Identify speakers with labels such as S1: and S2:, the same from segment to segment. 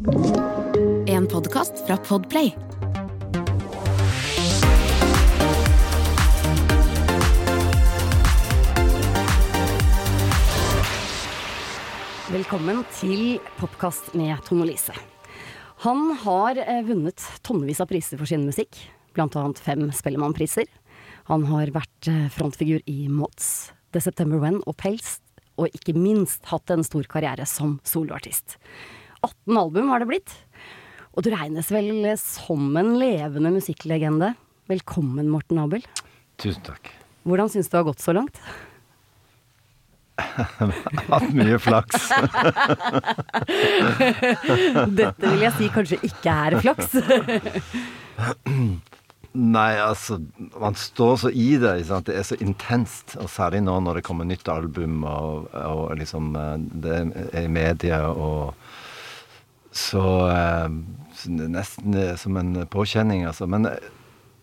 S1: En podkast fra Podplay.
S2: Velkommen til Popkast med Tone Lise. Han har eh, vunnet tonnevis av priser for sin musikk, annet fem Spellemannpriser. Han har vært eh, frontfigur i Mods, The September When og Pels, og ikke minst hatt en stor karriere som soloartist. 18 album har det blitt, og du regnes vel som en levende musikklegende. Velkommen, Morten Abel.
S3: Tusen takk.
S2: Hvordan syns du det har gått så langt?
S3: Hatt mye flaks.
S2: Dette vil jeg si kanskje ikke er flaks.
S3: Nei, altså Man står så i det. sant? Det er så intenst. Og særlig nå når det kommer nytt album, og, og liksom eh, det er i media og Så, eh, så nesten som en påkjenning, altså. Men,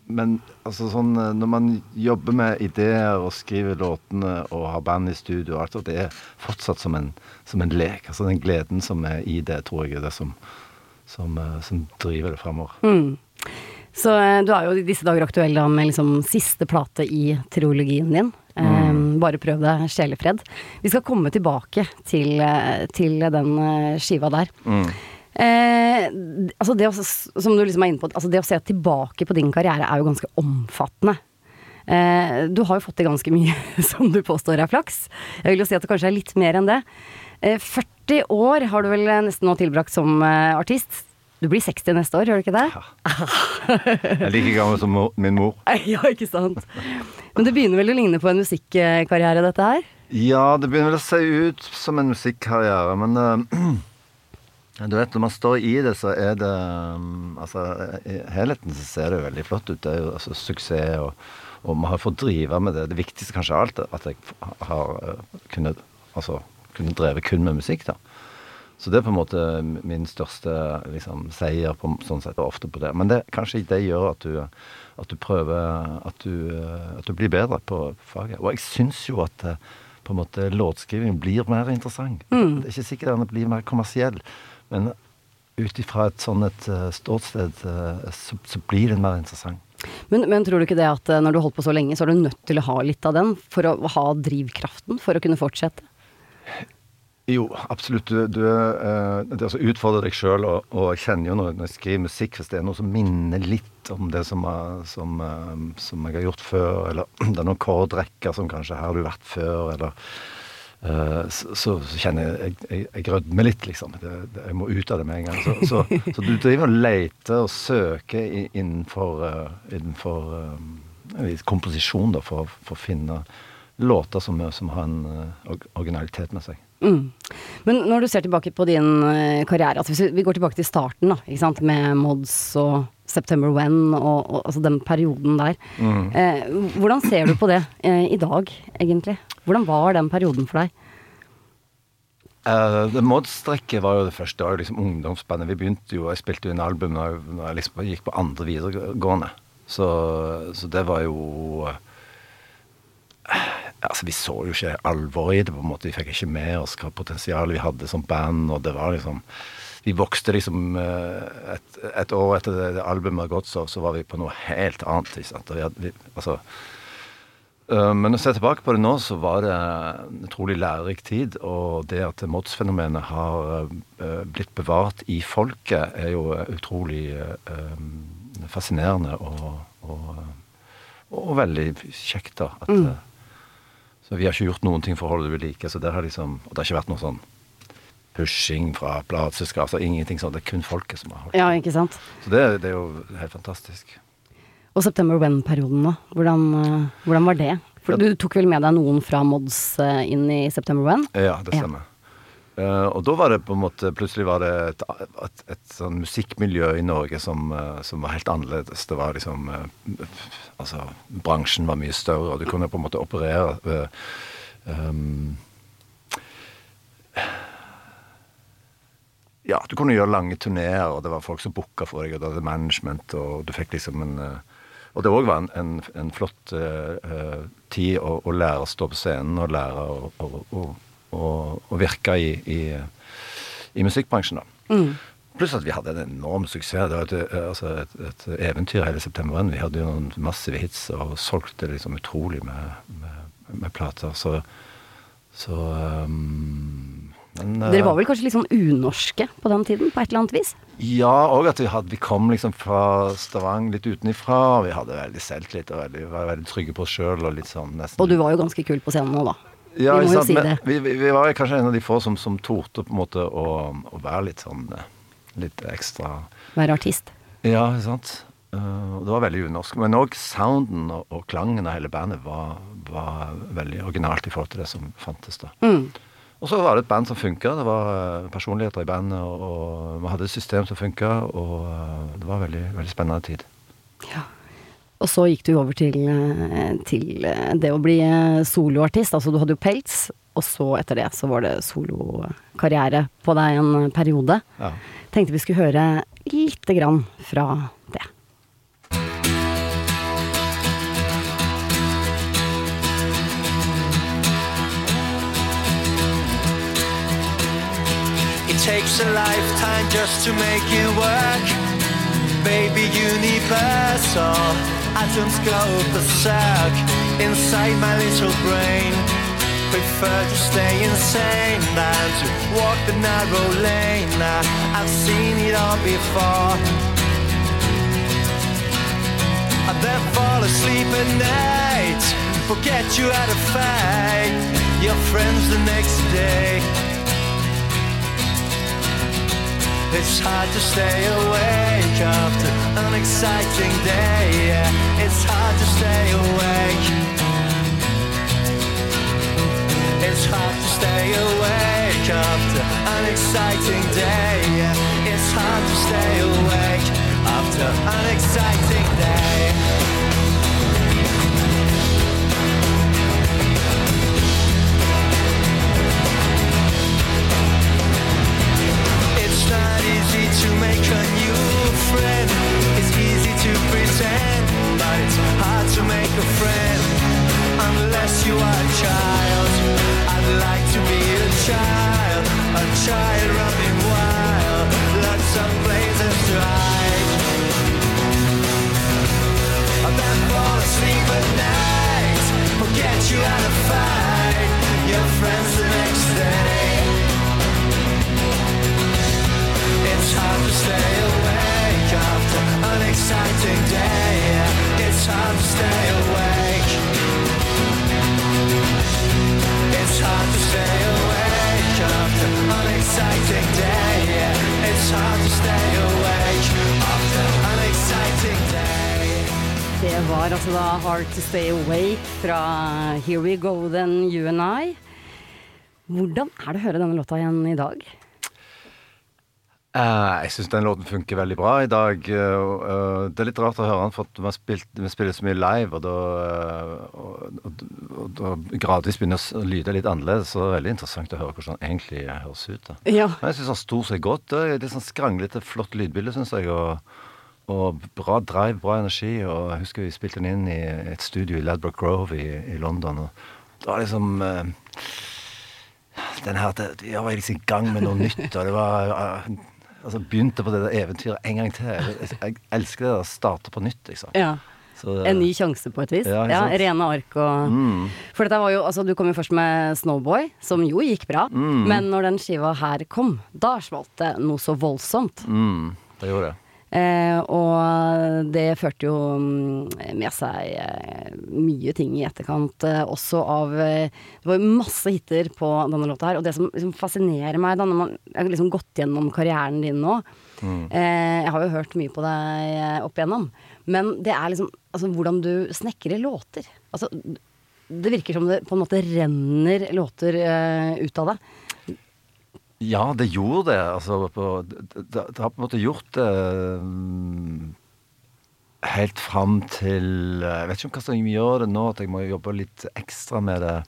S3: men altså sånn eh, når man jobber med ideer og skriver låtene og har band i studio og alt, og det er fortsatt som en, som en lek. Altså den gleden som er i det, tror jeg er det som, som, eh, som driver det fremover.
S2: Mm. Så du er jo i disse dager aktuell da med liksom siste plate i triologien din. Eh, bare prøv deg sjelefred. Vi skal komme tilbake til, til den skiva der. Eh, altså det, å, som du liksom er inne på, altså det å se tilbake på din karriere er jo ganske omfattende. Eh, du har jo fått til ganske mye som du påstår er flaks. Jeg vil jo si at det kanskje er litt mer enn det. Eh, 40 år har du vel nesten nå tilbrakt som eh, artist. Du blir 60 neste år, gjør du ikke det?
S3: Jeg er like gammel som min mor.
S2: Ja, ikke sant. Men det begynner vel å ligne på en musikkarriere, dette her?
S3: Ja, det begynner vel å se ut som en musikkarriere, men eh, du vet, når man står i det, så er det um, Altså, i helheten så ser det jo veldig flott ut. Det er jo altså suksess, og, og man har fått drive med det. Det viktigste kanskje av alt at jeg har uh, kunnet Altså kunne dreve kun med musikk, da. Så det er på en måte min største liksom, seier på sånn sett, ofte på det. Men det, kanskje det gjør at du, at du prøver at du, uh, at du blir bedre på faget. Og jeg syns jo at uh, på en måte låtskriving blir mer interessant.
S2: Mm.
S3: Det er ikke sikkert den blir mer kommersiell, men ut ifra et sånn et uh, ståsted uh, så, så blir den mer interessant.
S2: Men, men tror du ikke det at eh, når du har holdt på så lenge, så er du nødt til å ha litt av den for å ha drivkraften for å kunne fortsette?
S3: Jo, absolutt. Du, du uh, Det å utfordre deg sjøl, og, og jeg kjenner jo når, jeg skriver musikk, hvis det er noe som minner litt om det som, er, som, som jeg har gjort før, eller det er noen kordrekker som kanskje her har du vært før, eller så, så, kjenner jeg jeg, jeg rødmer litt, liksom. Det, det, jeg må ut av det med en gang. Så, så, så du driver og leter og søker innenfor, uh, innenfor uh, komposisjon da, for, for, å finne låter som, som har en originalitet med seg.
S2: Mm. Men når du ser tilbake på din karriere, altså hvis vi går tilbake til starten, da, med Mods og September When og, og altså den perioden der.
S3: Mm.
S2: hvordan ser du på det i dag, egentlig? Hvordan var den perioden for deg?
S3: Uh, Mods-strekket var jo det første. Det var jo liksom ungdomsbandet. Vi begynte jo, Jeg spilte jo inn album når jeg, når jeg liksom gikk på andre videregående. Så, så det var jo uh, Altså, Vi så jo ikke alvoret i det, på en måte. Vi fikk ikke med oss hva potensialet vi hadde som band. og det var liksom Vi vokste liksom uh, et, et, år etter det, det albumet hadde gått, så, så, var vi på noe helt annet. Ikke sant? Vi hadde, vi, altså men å se tilbake på det nå, så var det en utrolig lærerik tid. Og det at Mods-fenomenet har uh, blitt bevart i folket, er jo utrolig uh, fascinerende og, og, og, veldig kjekt, da. At, mm. Så vi har ikke gjort noen ting for å holde det ved like. Så det har liksom, og det har ikke vært noe sånn pushing fra plateselskap. Altså ingenting sånt. Det er kun folket som har holdt
S2: Ja, ikke sant?
S3: Så det, det er jo helt fantastisk.
S2: Og September When-perioden, da? Hvordan, hvordan, var det? For Du tok vel med deg noen fra Mods inn i September When?
S3: Ja, det stemmer. Ja. Uh, og da var det på en måte Plutselig var det et, et, et sånn musikkmiljø i Norge som, uh, som, var helt annerledes. Det var liksom uh, Altså, bransjen var mye større, og du kunne på en måte operere um, Ja, du kunne gjøre lange turneer, og det var folk som booka for deg, og du hadde management, og du fikk liksom en og det òg var en, en, en flott uh, tid å, å, lære å stå på scenen og lære å, å, å virke i, i, i, musikkbransjen, da.
S2: Mm.
S3: Pluss at vi hadde en enorm suksess. Det var et, eh, altså et, et eventyr hele septemberen. Vi hadde jo noen massive hits og solgte liksom utrolig med, med, med plater. Så, så um, men, eh,
S2: Dere var vel kanskje litt sånn unorske på den tiden, på et eller annet vis?
S3: Ja, og at vi, hadde, vi kom liksom fra Stavanger litt utenifra. Og vi hadde veldig selvtillit og veldig, var veldig trygge på oss sjøl. Og sånn
S2: Og du var jo ganske kul på scenen nå, da.
S3: ja,
S2: vi må jo
S3: sant,
S2: si det.
S3: Vi, vi, vi var kanskje en av de få som, som torde på en måte å, å være litt sånn eh, Litt ekstra
S2: Være artist.
S3: Ja, ikke sant. Eh, det var veldig unorsk. Men òg sounden og, og klangen av hele bandet var, var veldig originalt i forhold til det som fantes da.
S2: Mm.
S3: Og så var det et band som funka. Det var eh, personligheter i bandet, og, vi hadde et system som funka, og eh, det var veldig, veldig spennende tid.
S2: Ja. Og så gikk du over til, eh, til det å bli soloartist. Altså du hadde jo pels, og så etter det så var det solokarriere på deg en periode.
S3: Ja.
S2: Tenkte vi skulle høre lite grann fra det.
S4: Takes a lifetime just to make it work. Baby, universal oh, atoms go berserk inside my little brain. Prefer to stay insane than to walk the narrow lane. I've seen it all before. I then fall asleep at night. Forget you had a fight. Your friends the next day. It's hard to stay awake after an exciting day. Yeah, it's hard to stay awake. It's hard to stay awake after an exciting day. Yeah, it's hard to stay awake after an exciting day. Easy to make a new friend. It's easy to pretend, but it's hard to make a friend unless you are a child. I'd like to be a child, a child running wild, lots of places to hide.
S2: Altså da Hard To Stay Awake fra Here We Go Then You and I. Hvordan er det å høre denne låta igjen i dag?
S3: Uh, jeg syns den låten funker veldig bra i dag. Uh, eh, det er litt rart å høre den, for vi, har spilt, vi spiller så mye live, og da, gradvis begynner å lyde litt annerledes. Så det er veldig interessant å høre hvordan den egentlig høres ut.
S2: Ja.
S3: Jeg syns den stort seg godt. Det er litt sånn skranglete, flott lydbilde, syns jeg. Og, og bra drive, bra energi. Og jeg husker vi spilte den inn i et studio i Ladbroke Grove i, i London. Og det var liksom uh, den her, det, Jeg var liksom i gang med noe nytt, og det var uh, Altså begynte på det der eventyret en gang til. Jeg, jeg elsker det å starte på nytt, liksom.
S2: ja.
S3: Så det-
S2: En ny sjanse på et vis.
S3: Ja,
S2: Ja. Rene ark og
S3: Mm.
S2: For dette var jo, altså du kom jo først med Snowboy, som jo gikk bra.
S3: Mm.
S2: Men når den skiva her kom, da smalt det noe så voldsomt.
S3: Mm, det gjorde det.
S2: Eh, og det førte jo mm, med seg eh, mye ting i etterkant, eh, også av eh, Det var jo masse hiter på denne låta her. Og det som liksom fascinerer meg, da, når man har liksom gått gjennom karrieren din nå eh, Jeg har jo hørt mye på deg eh, opp igjennom. Men det er liksom altså, hvordan du snekrer låter. Altså, det virker som det på en måte renner låter ut av deg.
S3: Ja, det gjorde det. Altså, på, det, det, har på en måte gjort det mm, helt fram til Jeg vet ikke om hva som gjør det nå, at jeg må jobbe litt ekstra med det.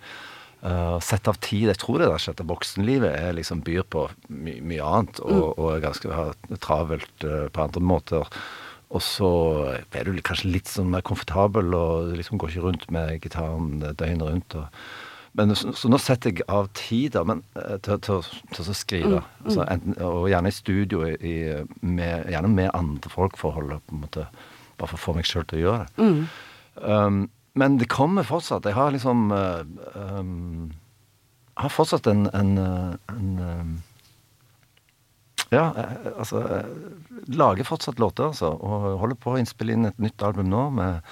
S3: Uh, Sette av tid. Jeg tror det der at voksenlivet er liksom byr på my mye annet, og, og er ganske travelt uh, på andre måter. Og så er du kanskje litt sånn mer komfortabel og liksom går ikke rundt med gitaren døgnet rundt. og Men så, så nå setter jeg av tid da, men, eh, til, til, til å skrive. Så enten, og gjerne i studio, i, med, gjerne med andre folk for å holde på en måte Bare for å få meg sjøl til å gjøre det. Um, men det kommer fortsatt. Jeg har liksom uh, um, Jeg har fortsatt en, en, uh, en um, Ja, eh, altså jeg Lager fortsatt låter, altså. Og holder på å innspille inn et nytt album nå med,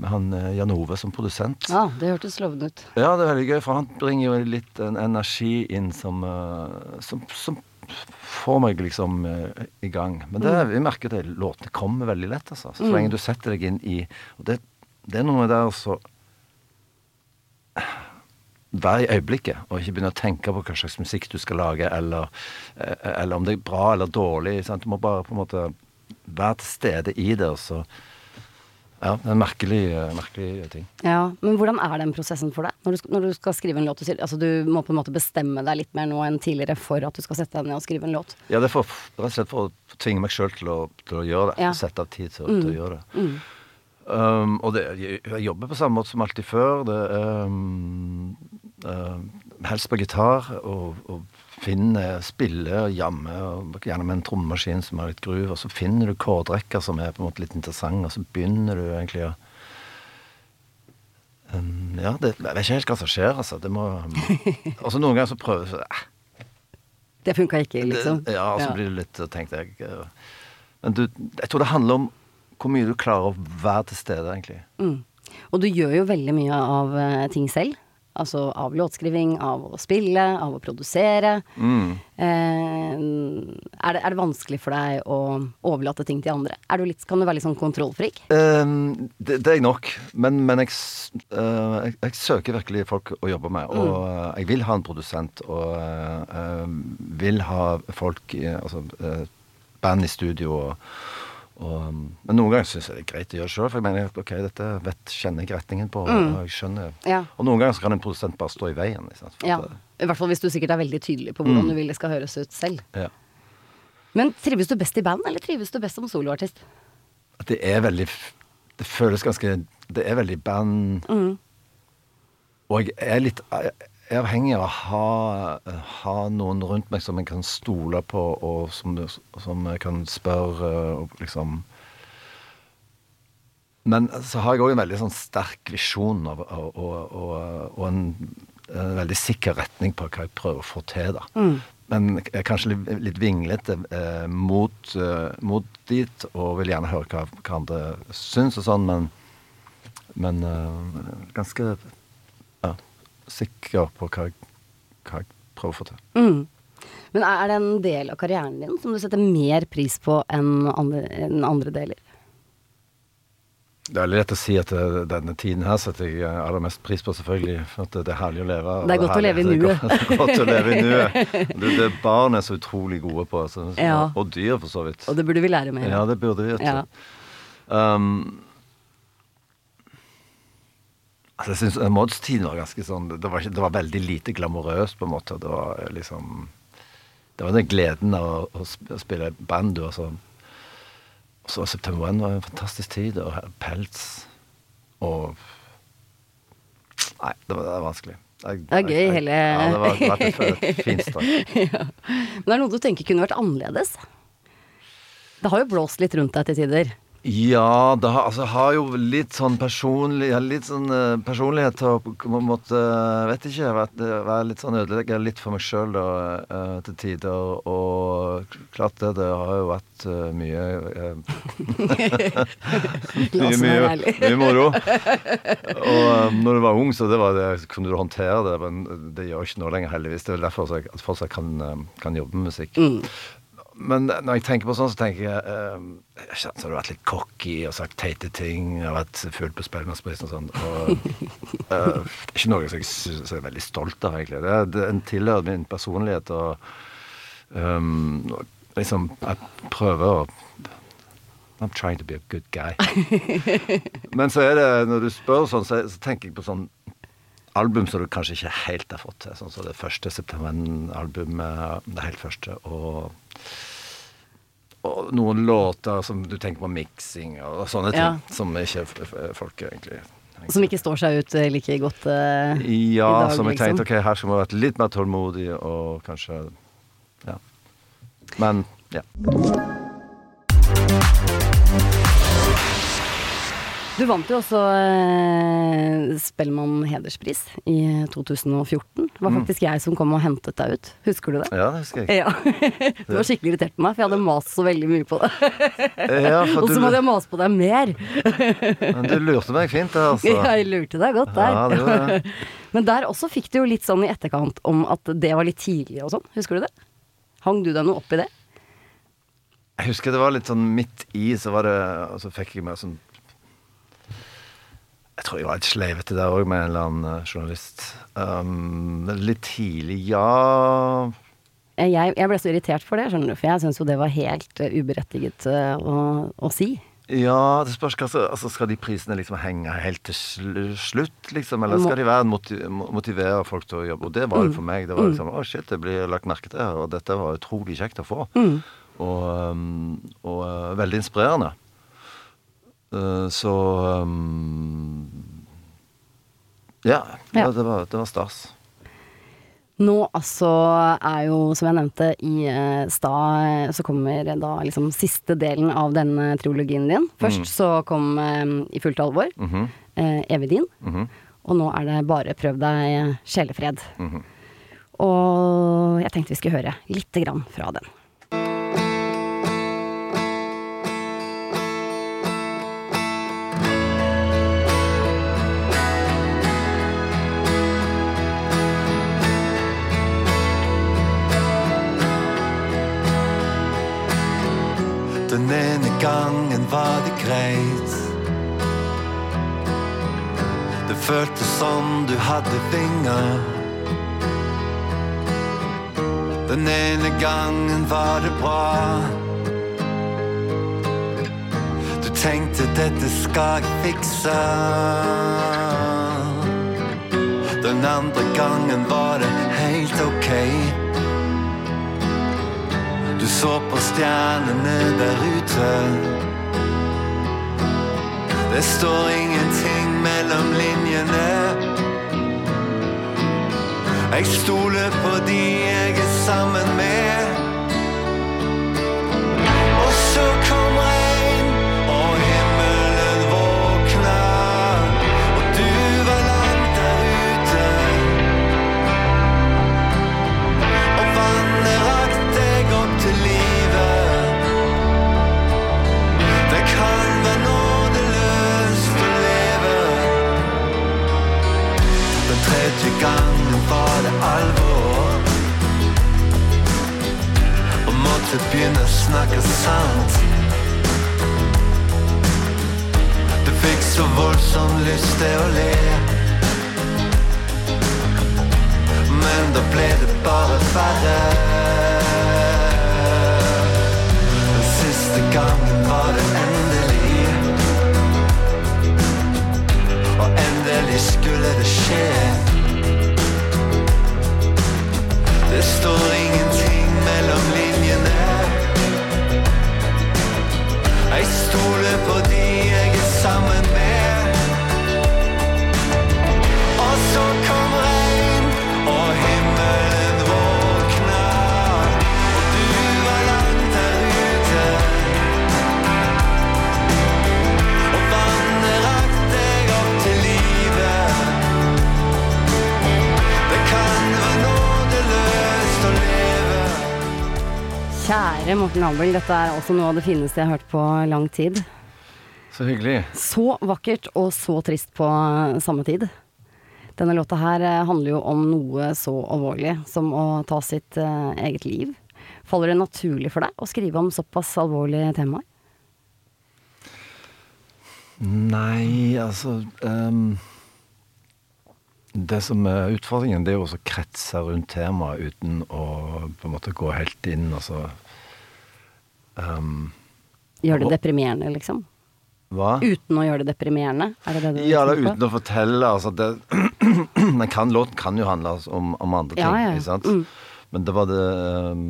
S3: med han eh, Jan Ove som produsent.
S2: Ja, det hørtes lovende ut.
S3: Ja, det er veldig gøy, for han bringer jo litt en energi inn som, eh, som, som får meg liksom eh, i gang. Men det, vi merker det, låtene kommer veldig lett, altså. Så lenge du setter deg inn i Og det, det er noe med det å Vær i øyeblikket, og ikke begynne å tenke på hva slags musikk du skal lage, eller, eller om det er bra eller dårlig. Sant? Du må bare på en måte være til stede i det, og så Ja, det er en merkelig, merkelig ting.
S2: Ja, Men hvordan er den prosessen for deg? Når du, når du skal skrive en låt, du, altså du må på en måte bestemme deg litt mer nå enn tidligere for at du skal sette deg ned og skrive en låt.
S3: Ja, det er for, rett og slett for å tvinge meg sjøl til, til å gjøre det.
S2: Ja.
S3: Sette av tid til, å- til å gjøre det. Um, og det, jeg, jeg jobber på samme måte som alltid før. Det um, um, helst på gitar, og, og finne, spille og jamme, gjerne med en trommemaskin som har litt groove. Og så finner du kårdrekker som er på en måte litt interessante, og så begynner du egentlig å um, Ja, det, jeg vet ikke helt hva som skjer, altså. Det må Og så noen ganger så prøver så, eh,
S2: Det funka ikke, liksom.
S3: det, ja, og så blir det litt, tenkte jeg eh, Men du, jeg tror det handler om hvor mye du klarer å være til stede, egentlig.
S2: Mm. Og du gjør jo veldig mye av eh, ting selv. Altså av låtskriving, av å spille, av å produsere.
S3: Mm.
S2: Eh, er, det, er det vanskelig for deg å overlate ting til andre? Er du litt, kan du være litt sånn kontrollfrik?
S3: Um, det, det er jeg nok, men, men jeg, eh, jeg, jeg søker virkelig folk å jobbe med. Og eh, jeg vil ha en produsent, og eh, vil ha folk i Altså uh, band i studio. Og, og, um, men noen ganger syns jeg det er greit å gjøre sjøl, for jeg mener ok, dette vet, kjenner jeg retningen på. Og jeg skjønner
S2: Ja.
S3: Og noen ganger så kan en produsent bare stå i veien. Ikke sant? For
S2: Ja.
S3: det,
S2: I hvert fall hvis du sikkert er veldig tydelig på hvordan du vil det skal høres ut selv.
S3: eh, ja.
S2: Men trives du best i band, eller trives du best som soloartist?
S3: At det er veldig Det føles ganske Det er veldig band Og jeg er litt Jeg er avhengig av å ha, ha noen rundt meg som jeg kan stole på, og som, som jeg kan spørre og liksom Men så har jeg òg en veldig sånn sterk visjon av, og, og, og, og en, en veldig sikker retning på hva jeg prøver å få til. da. Men jeg er kanskje litt, litt vinglete eh, mot, eh, mot dit, og vil gjerne høre hva, hva andre syns og sånn, men, men eh, ganske sikker på hva jeg, hva jeg prøver å få til.
S2: Mm. Men er det en del av karrieren din som du setter mer pris på enn andre, enn andre deler?
S3: Det er lett å si at eh, denne tiden her setter jeg eh, aller mest pris på, selvfølgelig. For det er herlig å leve.
S2: Det er godt å leve i nuet.
S3: Det er godt å leve i nuet. Det, det barn er så utrolig gode på. Så,
S2: Ja.
S3: Og dyr, for så vidt.
S2: Og det burde vi lære mer
S3: Ja, det burde vi. vet du.
S2: Ja.
S3: Um, altså, jeg syns Mods-tiden var ganske sånn det var, det var veldig lite glamorøst, på en måte. Det var eh, liksom Det var den gleden av å, å spille band. Og så, så September 1 var en fantastisk tid. Og pels og Nei, det var, det var vanskelig. Jeg,
S2: Det er gøy,
S3: jeg,
S2: hele-
S3: Ja, det var, det var et, et fint start.
S2: Men det er noe du tenker kunne vært annerledes? Det har jo blåst litt rundt deg til tider.
S3: Ja, det har, altså, har jo litt sånn personlig Litt sånn uh, personlighet til å på en måte Vet ikke. Vært, være litt sånn ødelegge litt for meg sjøl uh, til tider. Og klart det, det har jo vært eh, mye eh, Mye, mye, mye moro. Og når du var ung, så det var det, kunne du håndtere det. Men det gjør ikke nå lenger, heldigvis. Det er derfor jeg fortsatt kan, kan jobbe med musikk. Men når jeg tenker på sånn, så tenker jeg eh, jeg kjenner har vært litt cocky og sagt teite ting. Jeg har vært full på Spellemannsprisen og sånn. Og, uh, ikke noe som jeg synes er veldig stolt av, egentlig. Det, er- det en tilhører min personlighet. og um, liksom, jeg prøver å I'm trying to be a good guy. Men så er det, når du spør sånn, så, så tenker jeg på sånn album som du kanskje ikke helt har fått til. Sånn som det første September-albumet, det helt første. Og, og noen låter som du tenker på miksing og, sånne ting.
S2: Ja.
S3: Som ikke folk egentlig
S2: Som ikke står seg ut eh, like godt eh,
S3: Ja,
S2: i dag,
S3: som jeg
S2: liksom.
S3: tenkte ok, her skal vi være litt mer tålmodig og kanskje Ja. Men ja.
S2: Du vant jo også eh, Spellemann hederspris i 2014. Det var faktisk jeg som kom og hentet deg ut. Husker du det?
S3: ja, det husker jeg.
S2: Ja. Du var skikkelig irritert på meg, for jeg hadde mast så veldig mye på det.
S3: Ja,
S2: Og så måtte jeg mase på deg mer.
S3: men du lurte meg fint der, altså.
S2: Jeg lurte deg godt der.
S3: Ja, det jeg.
S2: Men der også fikk du jo litt sånn i etterkant om at det var litt tidlig og sånn. Husker du det? Hang du deg noe opp i det?
S3: Jeg husker det var litt sånn midt i, så var det Og så fikk jeg meg sånn Jeg tror jeg var litt sleivete der òg, med en eller annen eh, journalist. Um, litt tidlig, ja
S2: Jeg, jeg ble så irritert for det, skjønner du, for jeg syns jo det var helt eh, uberettiget eh, å, å si.
S3: Ja, det spørs hva altså, Skal de prisene liksom henge helt til slutt, liksom? Eller skal de være motivere folk til å jobbe? Og det var det for meg. Det var liksom Å, shit, det blir lagt merke til, her, og dette var utrolig kjekt å få. Og, um, og veldig inspirerende. Så um, Ja,
S2: Ja.
S3: Det, var, det var stas.
S2: Nå altså er jo, som jeg nevnte i eh, stad, så kommer da liksom siste delen av denne triologien din. Først så kom eh, I fullt alvor, eh, Evig din. Og nå er det bare Prøv deg sjelefred. Og jeg tenkte vi skulle høre lite grann fra. Den
S4: føltes som du hadde vinger. Den ene gangen var det bra. Du tenkte 'dette skal jeg fikse'. Den andre gangen var det helt ok. Du så på stjernene der ute. Det står ingenting mellom linjene. Jeg stoler på de jeg er sammen med. Og begynner å snakke sant. Du fikk så voldsom lyst til å le. Men da ble det bare verre. Den siste gangen var det endelig. Og endelig skulle det skje. Det står ingenting Jeg stoler på de jeg
S2: Kjære Morten Abel, dette er også noe av det fineste jeg har hørt på lang tid.
S3: Så hyggelig.
S2: Så vakkert og så trist på samme tid. Denne låta her eh, handler jo om noe så alvorlig som å ta sitt eh, eget liv. Faller det naturlig for deg å skrive om såpass alvorlige temaer?
S3: Nei, altså ehm, Det som er utfordringen, det er jo å kretse rundt temaet uten å på en måte gå helt inn. Altså um,
S2: Gjør det deprimerende, liksom?
S3: Hva?
S2: Uten å gjøre det deprimerende? Er det det du
S3: Ja, eller uten å fortelle. Altså det, kan, låten kan jo handle om, om andre ting,
S2: Ja, ja,
S3: ikke sant?
S2: Mm.
S3: Men det var det um,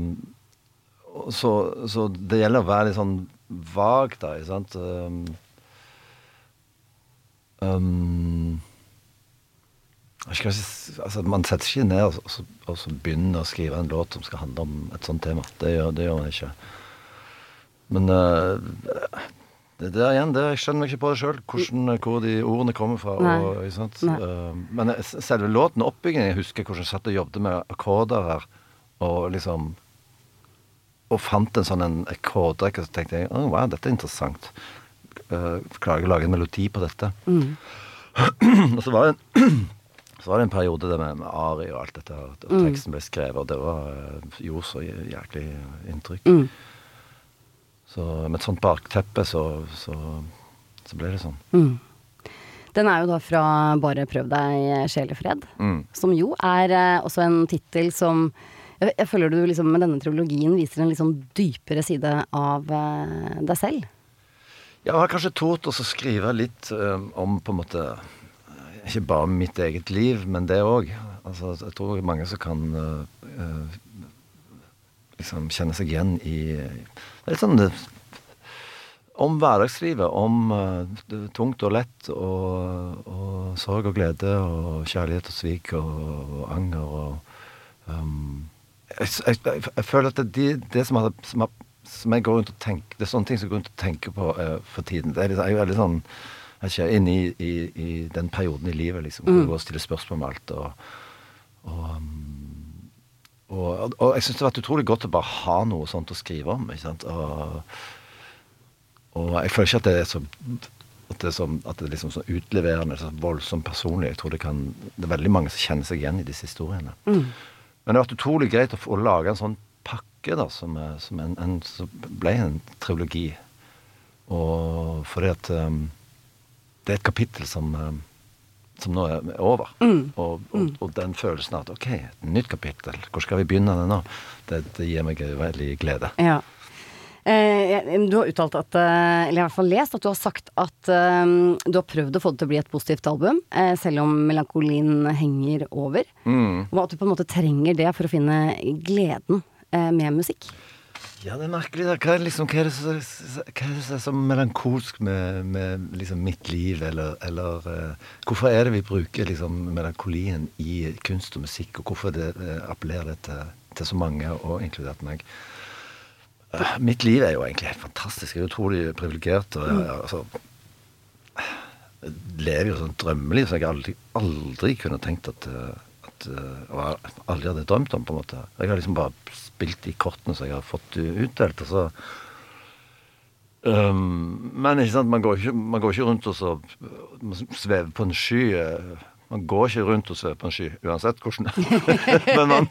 S3: så, så det gjelder å være litt sånn vag, da, ikke sant? Um, um, ikke, altså, Man setter ikke ned og, så- og så begynner å skrive en låt som skal handle om et sånt tema. Det gjør, det gjør man ikke. Men uh, det der igjen, det, jeg skjønner meg ikke på det sjøl, hvor de ordene kommer fra. Og. Eh, men selve låten, og oppbyggingen, jeg husker hvordan jeg satt og jobbet med akkorder her. Og liksom Og fant en sånn en akkordrekke, og så tenkte jeg oh, wow, dette er interessant. Uh, klarer jeg å lage en melodi på dette?
S2: Mm.
S3: og så var det en så var det en periode der med, med Ari og alt dette, og
S2: Mm.
S3: teksten ble skrevet, og det var, eh, gjorde så jæklig inntrykk.
S2: Mm.
S3: Så med et sånt bakteppe, så, så, så ble det sånn.
S2: Mm. Den er jo da fra Bare prøv deg sjelefred,
S3: Mm.
S2: som jo er eh, også en tittel som jeg, jeg føler du liksom med denne triologien viser en litt sånn dypere side av eh, deg selv.
S3: Jeg har kanskje tort å skrive litt um, om på en måte eh, Ikke bare mitt eget liv, men det òg. Altså, jeg tror mange som kan eh, eh, liksom kjenne seg igjen i litt sånn om hverdagslivet. Om uh, tungt og lett, og, og sorg og glede, og kjærlighet og svik, og, og anger og um, jeg, jeg, jeg, føler at det, de, det som, har, som, har, som jeg går rundt og tenker Det er sånne ting som jeg går rundt og tenker på uh, for tiden. Det er, litt, er jo veldig sånn jeg er ikke inne i, i, i den perioden i livet liksom, hvor jeg går og stiller spørsmål om alt. Og, og, um, og, og jeg syns det har vært utrolig godt å bare ha noe sånt å skrive om. Ikke sant? Og, og jeg føler ikke at det er så at det er, så, at det er liksom så utleverende, så voldsomt personlig. Jeg tror det kan Det er veldig mange som kjenner seg igjen i disse historiene. Men det har vært utrolig greit å, få, å lage en sånn pakke da, som, som en, en, som ble en trilogi. Og fordi at um, det er et kapittel som, um, som nå er over. Og, og, og den følelsen av at ok, et nytt kapittel, hvor skal vi begynne det nå? Det, det gir meg veldig glede.
S2: Ja. Eh, du har uttalt at, eh, eller i hvert fall lest, at du har sagt at eh, du har prøvd å få det til å bli et positivt album, eh, selv om melankolien henger over. Og at du på en måte trenger det for å finne gleden eh, med musikk.
S3: Ja, det er merkelig. da. Hva liksom, hva er, det, som, hva er det som så melankolsk med, med liksom mitt liv, eller, eller uh, Hvorfor er det vi bruker liksom melankolien i kunst og musikk, og hvorfor det, uh, appellerer det til, til så mange, og inkludert meg? Uh, mitt liv er jo egentlig helt fantastisk. Jeg er utrolig privilegert. og jeg, altså, jeg lever jo sånn drømmeliv som jeg aldri, aldri kunne tenkt at, eh, at jeg aldri hadde drømt om, på en måte. Jeg har liksom bare spilt de kortene som jeg har fått utdelt, og så um, Men ikke sant, man går ikke, man går ikke rundt og så man svever på en sky. eh, Man går ikke rundt og svever på en sky, uansett hvordan Men man,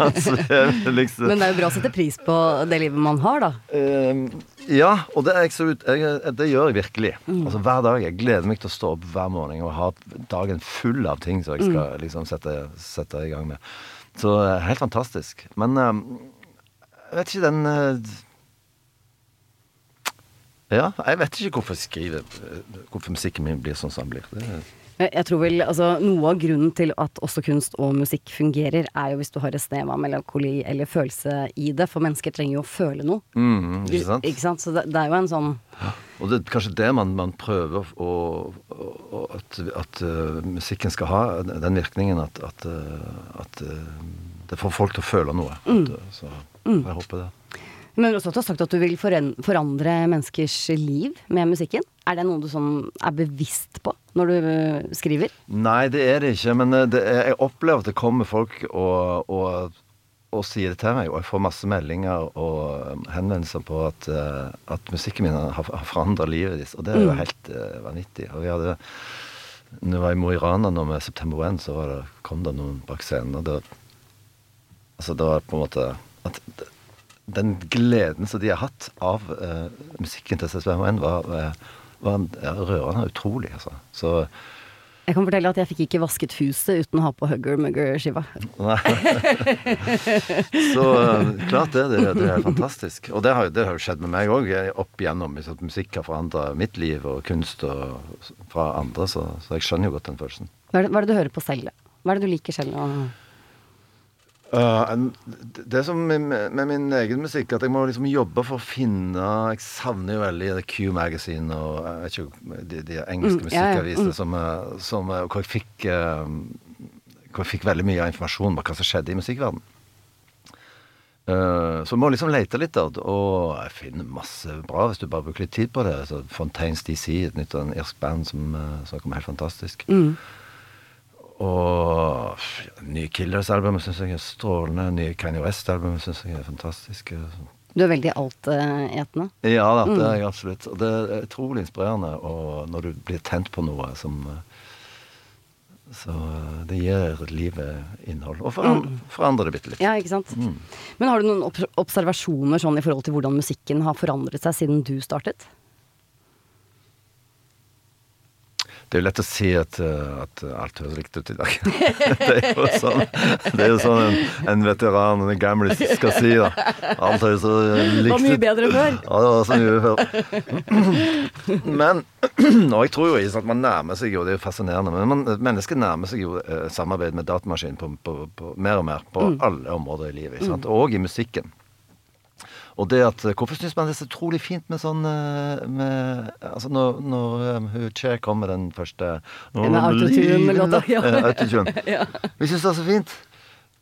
S3: man svever liksom
S2: Men det er jo bra å sette pris på det livet man har, da.
S3: Ehm, ja, og det, er ut, jeg, det gjør jeg virkelig. Altså Hver dag. Jeg gleder meg til å stå opp hver morgen og ha dagen full av ting som jeg skal liksom sette, sette i gang med. Så eh, helt fantastisk. Men ehm, jeg vet ikke den eh, Ja, jeg vet ikke hvorfor jeg skriver eh, Hvorfor musikken min blir sånn som den blir. Det,
S2: Jeg jeg tror vel, altså Noe av grunnen til at også kunst og musikk fungerer, er jo hvis du har et snev av melankoli eller følelse i det. For mennesker trenger jo å føle noe.
S3: mm, ikke sant?
S2: Ikke sant? Så det, det er jo en sånn
S3: Og det er kanskje det man, man prøver å, å, å at, at uh, musikken skal ha, den virkningen at, at, uh, at uh, det får folk til å føle noe. Uh, så jeg håper det.
S2: Men også at du har sagt at du vil forandre menneskers liv med musikken. Er det noe du sånn er bevisst på når du øh, skriver?
S3: Nei, det er det ikke. Men uh, det er, jeg opplever at det kommer folk og, og, og sier det til meg. Og jeg får masse meldinger og um, henvendelser på at, at musikken min har, har forandra livet deres. Og det er jo helt uh, vanvittig. Og vi hadde når jeg var i Mo i Rana nå med September 1, så var det, kom det noen bak scenen. Og det, altså det var på en måte at Den gleden som de har hatt av uh, musikken til 1, var, eh, var rørende og utrolig. Altså. Så
S2: Jeg kan fortelle at jeg fikk ikke vasket huset uten å ha på Hugger Mugger-skiva.
S3: Så eh, klart det, det, det er fantastisk. Og det har, jo- det har jo skjedd med meg òg opp igjennom. hvis at Musikk har forandra mitt liv og kunst og, fra andre, så, så jeg skjønner jo godt den følelsen.
S2: Hva er, det, hva er det du hører på selv? Hva er det du liker selv? å-
S3: Uh, det som med, med min egen musikk, at jeg må liksom jobbe for å finne Jeg savner jo veldig Q Magazine og jeg vet ikke, de, de engelske
S2: Mm,
S3: musikkavisene som, eh, som eh, Hvor jeg fikk eh, Hvor jeg fikk veldig mye av informasjon om hva som skjedde i musikkverdenen. Eh, så jeg må liksom lete litt, da. Og jeg finner masse bra hvis du bare bruker litt tid på det. Så Fontaines DC, et nytt irsk band som, eh, som kommer helt fantastisk.
S2: Mm.
S3: Og nye Killers-albumet syns jeg er strålende. Nye Kanye West-albumet syns jeg er fantastiske.
S2: Du er veldig altetende.
S3: Ja da, det er jeg absolutt. Og det er utrolig inspirerende når du blir tent på noe som Så eh, det gir livet innhold. Og foran, forandrer det bitte litt.
S2: Ja, ikke sant. Men har du noen observasjoner sånn i forhold til hvordan musikken har forandret seg siden du startet?
S3: Det er jo lett å si at, eh, at alt høres likt ut i dag. det er jo sånn, det er jo sånn en, en veteran, en gamlis, skal si. da. Alt høres så likt ut.
S2: Det var mye bedre før.
S3: Ja, det var så mye før. Men Og jeg tror jo at man nærmer seg jo, det er jo fascinerende, men man, mennesket nærmer seg jo eh, samarbeid med datamaskin på, på, på, mer og mer på alle områder i livet. sant? Og i musikken. Og det at Hvorfor syns man det er så utrolig fint med sånn eh, med, Altså når, når um, hun Cher kom med den første
S2: Med autotune-låta, ja.
S3: Eh. Vi syns det er så fint.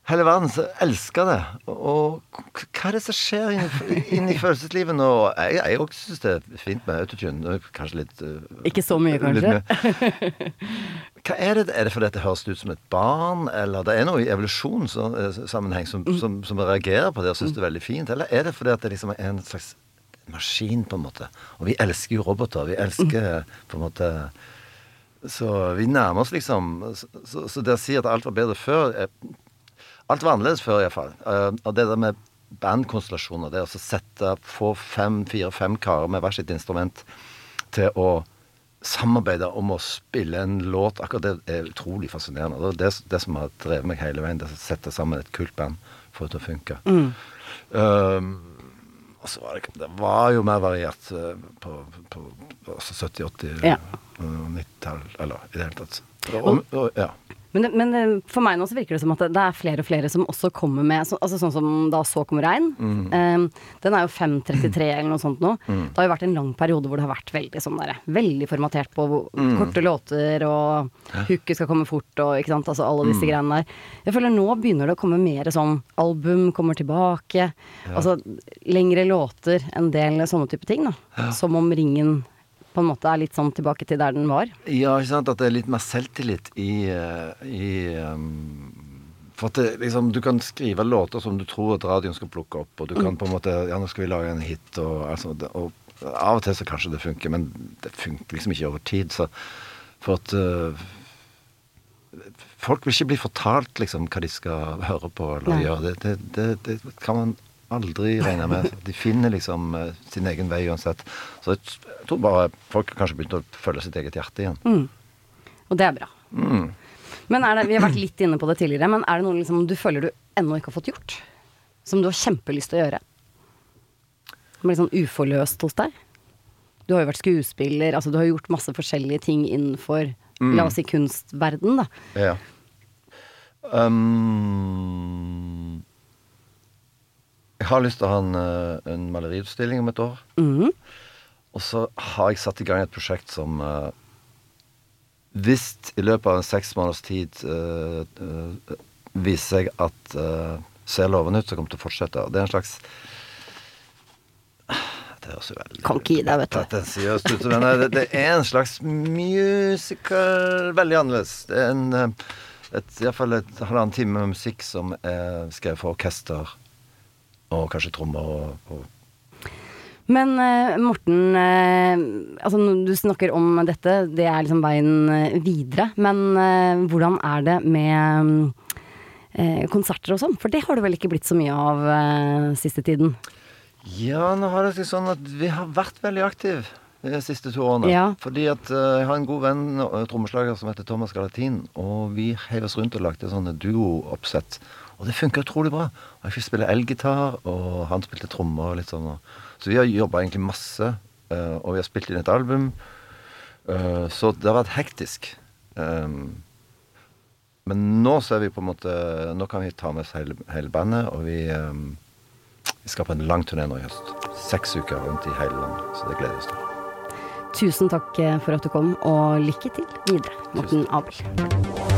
S3: Hele verden så elsker det. Og hva er det som skjer inni, inni følelseslivet nå? Jeg, jeg også syns det er fint med autotune. Kanskje litt eh,
S2: Ikke så mye, kanskje?
S3: Hva er det? Er det fordi det høres ut som et barn, eller det er noe i evolusjonssammenheng som,
S2: Mm.
S3: som, som reagerer på det og syns det er veldig fint? Eller er det fordi det liksom er en slags maskin, på en måte? Og vi elsker jo roboter. Vi elsker på en måte Så vi nærmer oss liksom Så, så, så det å si at alt var bedre før er, Alt var annerledes før, iallfall. Uh, og det der med bandkonstellasjoner, det å sette få fem, fire-fem karer med hvert sitt instrument til å samarbeide om å spille en låt, akkurat det er utrolig fascinerende. Det er det, det som har drevet meg hele veien, det å sette sammen et kult band for å funke. Um, og så var det, det var jo mer variert eh, på, på, på altså 70-, 80-,
S2: Ja.
S3: uh, 90-tall, eller i det hele tatt. Og, og, ja.
S2: Men, det, men det, for meg nå så virker det som at det, det er flere og flere som også kommer med så, Altså sånn som da Så kommer regn. Eh, den er jo 5.33 eller noe sånt nå. Det har jo vært en lang periode hvor det har vært veldig sånn derre Veldig formatert på hvor- korte låter og hooket skal komme fort og ikke sant. Altså alle disse greiene der. Jeg føler nå begynner det å komme mer sånn album kommer tilbake. Altså lengre låter, en del sånne type ting, da. Som om ringen på en måte er litt sånn tilbake til der den var.
S3: Ja, ikke sant? At det er litt mer selvtillit i, eh, i um, For at det, liksom, du kan skrive låter som du tror at radioen skal plukke opp, og du kan på en måte Ja, nå skal vi lage en hit, og, altså, og av og til så kanskje det funker, men det funker liksom ikke over tid. Så for at uh, Folk vil ikke bli fortalt liksom hva de skal høre på eller
S2: Nei.
S3: gjøre. Det, det, det, det kan man aldri regna med. De finner liksom eh, sin egen vei uansett. Så jeg, tror bare folk kanskje begynt å følge sitt eget hjerte igjen.
S2: Og det er bra. Men er det, Vi har vært litt inne på det tidligere, men er det noe liksom, du føler du ennå ikke har fått gjort? Som du har kjempelyst til å gjøre? Som er litt sånn uforløst hos deg? Du har jo vært skuespiller, altså du har gjort masse forskjellige ting innenfor la oss si kunstverden, da.
S3: Ja. Um, jeg har lyst til å ha en, eh, en maleriutstilling om et år.
S2: Mm.
S3: Og så har jeg satt i gang et prosjekt som uh, Hvis i løpet av en seks måneders tid uh, uh, viser seg at uh, ser lovende ut, så kommer det til å fortsette. Og det er en slags Det høres jo veldig
S2: Kan ikke gi deg, vet du.
S3: ut, men det, det er en slags musical Veldig annerledes. Det er en et, Iallfall et halvannen time med musikk som er skrevet for orkester og kanskje trommer og, og
S2: Men eh, Morten, eh, altså du snakker om dette, det er liksom veien eh, videre. Men hvordan er det med eh, konserter og sånn? For det har det vel ikke blitt så mye av siste tiden?
S3: Ja, nå har det seg sånn at vi har vært veldig aktive de siste to årene.
S2: Ja.
S3: Fordi at jeg har en god venn, trommeslager, som heter Thomas Galatin. Og vi heiv oss rundt og lagde sånne duo-oppsett. Og det funka utrolig bra. Og jeg fikk spille elgitar, og han spilte trommer og litt sånn. Så vi har jobba egentlig masse, eh, og vi har spilt inn et album. Eh, så det har vært hektisk. Um, Men nå så er vi på en måte Nå kan vi ta med oss hele, hele bandet, og vi, um, vi skal på en lang turné nå i høst. Seks uker rundt i hele landet, så det gleder vi oss til.
S2: Tusen takk for at du kom, og lykke til videre, Morten Abel.